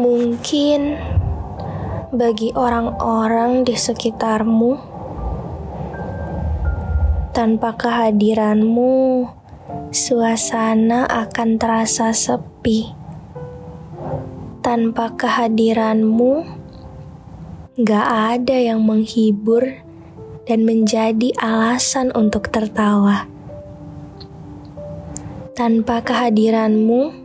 Mungkin bagi orang-orang di sekitarmu, tanpa kehadiranmu, suasana akan terasa sepi. Tanpa kehadiranmu, gak ada yang menghibur dan menjadi alasan untuk tertawa. Tanpa kehadiranmu,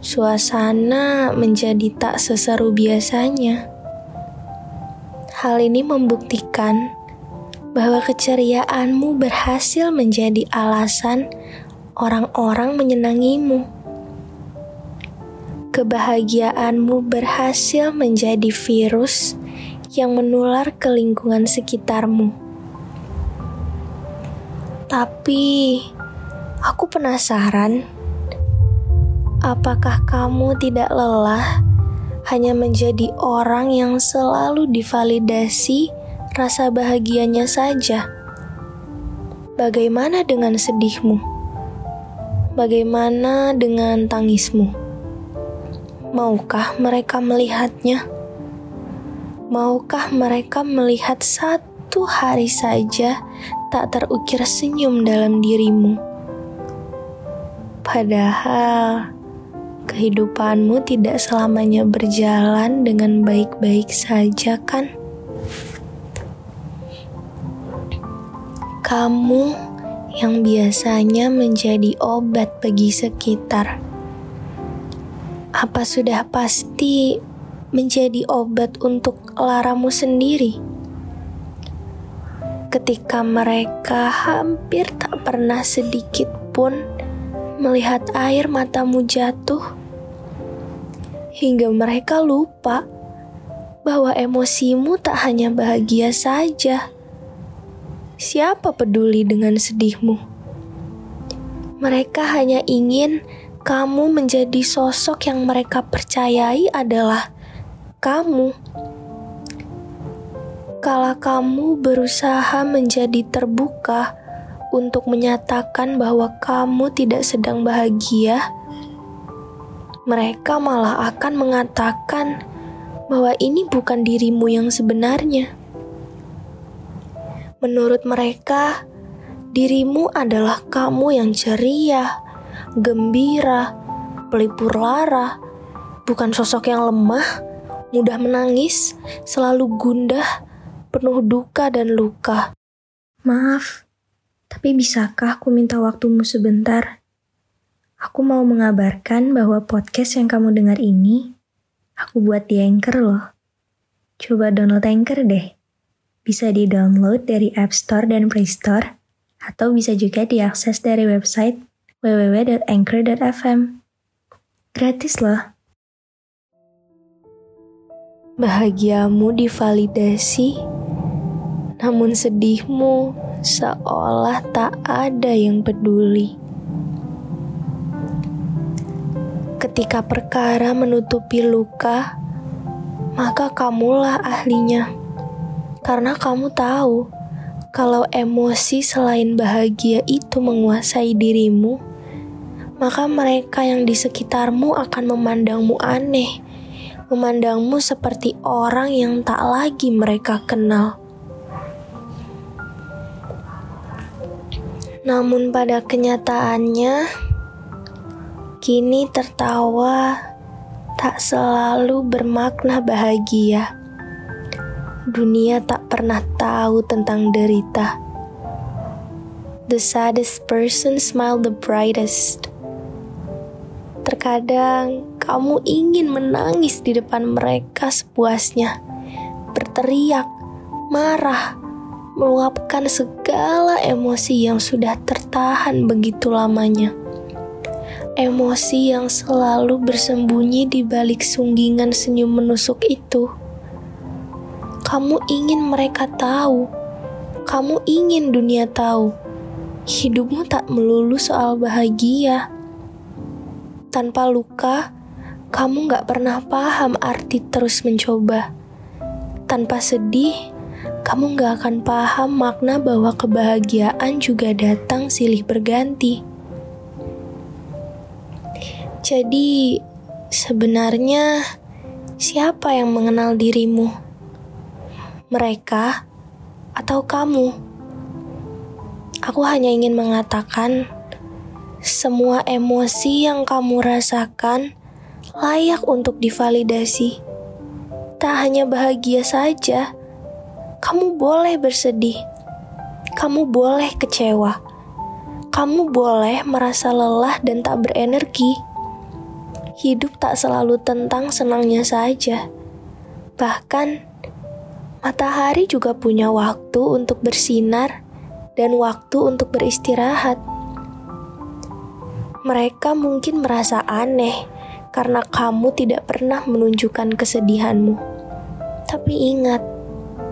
suasana menjadi tak seseru biasanya. Hal ini membuktikan bahwa keceriaanmu berhasil menjadi alasan orang-orang menyenangimu. Kebahagiaanmu berhasil menjadi virus yang menular ke lingkungan sekitarmu. Tapi, aku penasaran Apakah kamu tidak lelah hanya menjadi orang yang selalu divalidasi rasa bahagianya saja? Bagaimana dengan sedihmu? Bagaimana dengan tangismu? Maukah mereka melihatnya? Maukah mereka melihat satu hari saja tak terukir senyum dalam dirimu? Padahal kehidupanmu tidak selamanya berjalan dengan baik-baik saja, kan? Kamu yang biasanya menjadi obat bagi sekitar, apa sudah pasti menjadi obat untuk laramu sendiri? Ketika mereka hampir tak pernah sedikit pun melihat air matamu jatuh hingga mereka lupa bahwa emosimu tak hanya bahagia saja. Siapa peduli dengan sedihmu? Mereka hanya ingin kamu menjadi sosok yang mereka percayai adalah kamu. Kala kamu berusaha menjadi terbuka untuk menyatakan bahwa kamu tidak sedang bahagia, mereka malah akan mengatakan bahwa ini bukan dirimu yang sebenarnya. Menurut mereka, dirimu adalah kamu yang ceria, gembira, pelipur lara, bukan sosok yang lemah, mudah menangis, selalu gundah, penuh duka dan luka. Maaf, tapi bisakah aku minta waktumu sebentar? Aku mau mengabarkan bahwa podcast yang kamu dengar ini, aku buat di Anchor loh. Coba download Anchor deh. Bisa di-download dari App Store dan Play Store, atau bisa juga diakses dari website www.anchor.fm. Gratis loh. Bahagiamu divalidasi, namun sedihmu seolah tak ada yang peduli. Ketika perkara menutupi luka, maka kamulah ahlinya. Karena kamu tahu kalau emosi selain bahagia itu menguasai dirimu, maka mereka yang di sekitarmu akan memandangmu aneh, memandangmu seperti orang yang tak lagi mereka kenal. Namun, pada kenyataannya, Kini tertawa tak selalu bermakna bahagia. Dunia tak pernah tahu tentang derita. The saddest person smile the brightest. Terkadang kamu ingin menangis di depan mereka sepuasnya, berteriak, marah, meluapkan segala emosi yang sudah tertahan begitu lamanya. Emosi yang selalu bersembunyi di balik sunggingan senyum menusuk itu. Kamu ingin mereka tahu, kamu ingin dunia tahu, hidupmu tak melulu soal bahagia. Tanpa luka, kamu gak pernah paham arti terus mencoba. Tanpa sedih, kamu gak akan paham makna bahwa kebahagiaan juga datang silih berganti. Jadi, sebenarnya siapa yang mengenal dirimu? Mereka atau kamu? Aku hanya ingin mengatakan, semua emosi yang kamu rasakan layak untuk divalidasi. Tak hanya bahagia saja kamu boleh bersedih, kamu boleh kecewa, kamu boleh merasa lelah dan tak berenergi. Hidup tak selalu tentang senangnya saja, bahkan matahari juga punya waktu untuk bersinar dan waktu untuk beristirahat. Mereka mungkin merasa aneh karena kamu tidak pernah menunjukkan kesedihanmu, tapi ingat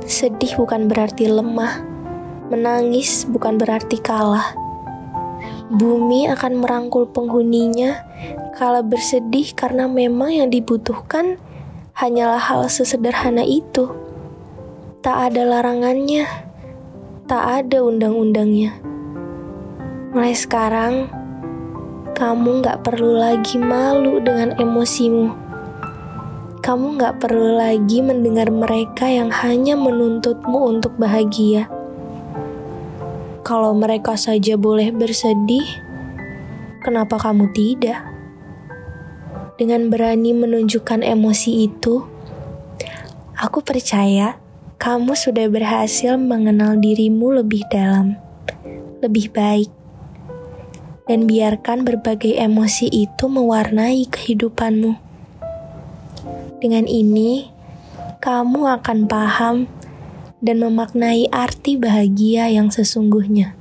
Sedih bukan berarti lemah, menangis bukan berarti kalah. Bumi akan merangkul penghuninya kala bersedih karena memang yang dibutuhkan hanyalah hal sesederhana itu. Tak ada larangannya, tak ada undang-undangnya. Mulai sekarang, kamu gak perlu lagi malu dengan emosimu kamu gak perlu lagi mendengar mereka yang hanya menuntutmu untuk bahagia. Kalau mereka saja boleh bersedih, kenapa kamu tidak? Dengan berani menunjukkan emosi itu, aku percaya kamu sudah berhasil mengenal dirimu lebih dalam, lebih baik, dan biarkan berbagai emosi itu mewarnai kehidupanmu. Dengan ini, kamu akan paham dan memaknai arti bahagia yang sesungguhnya.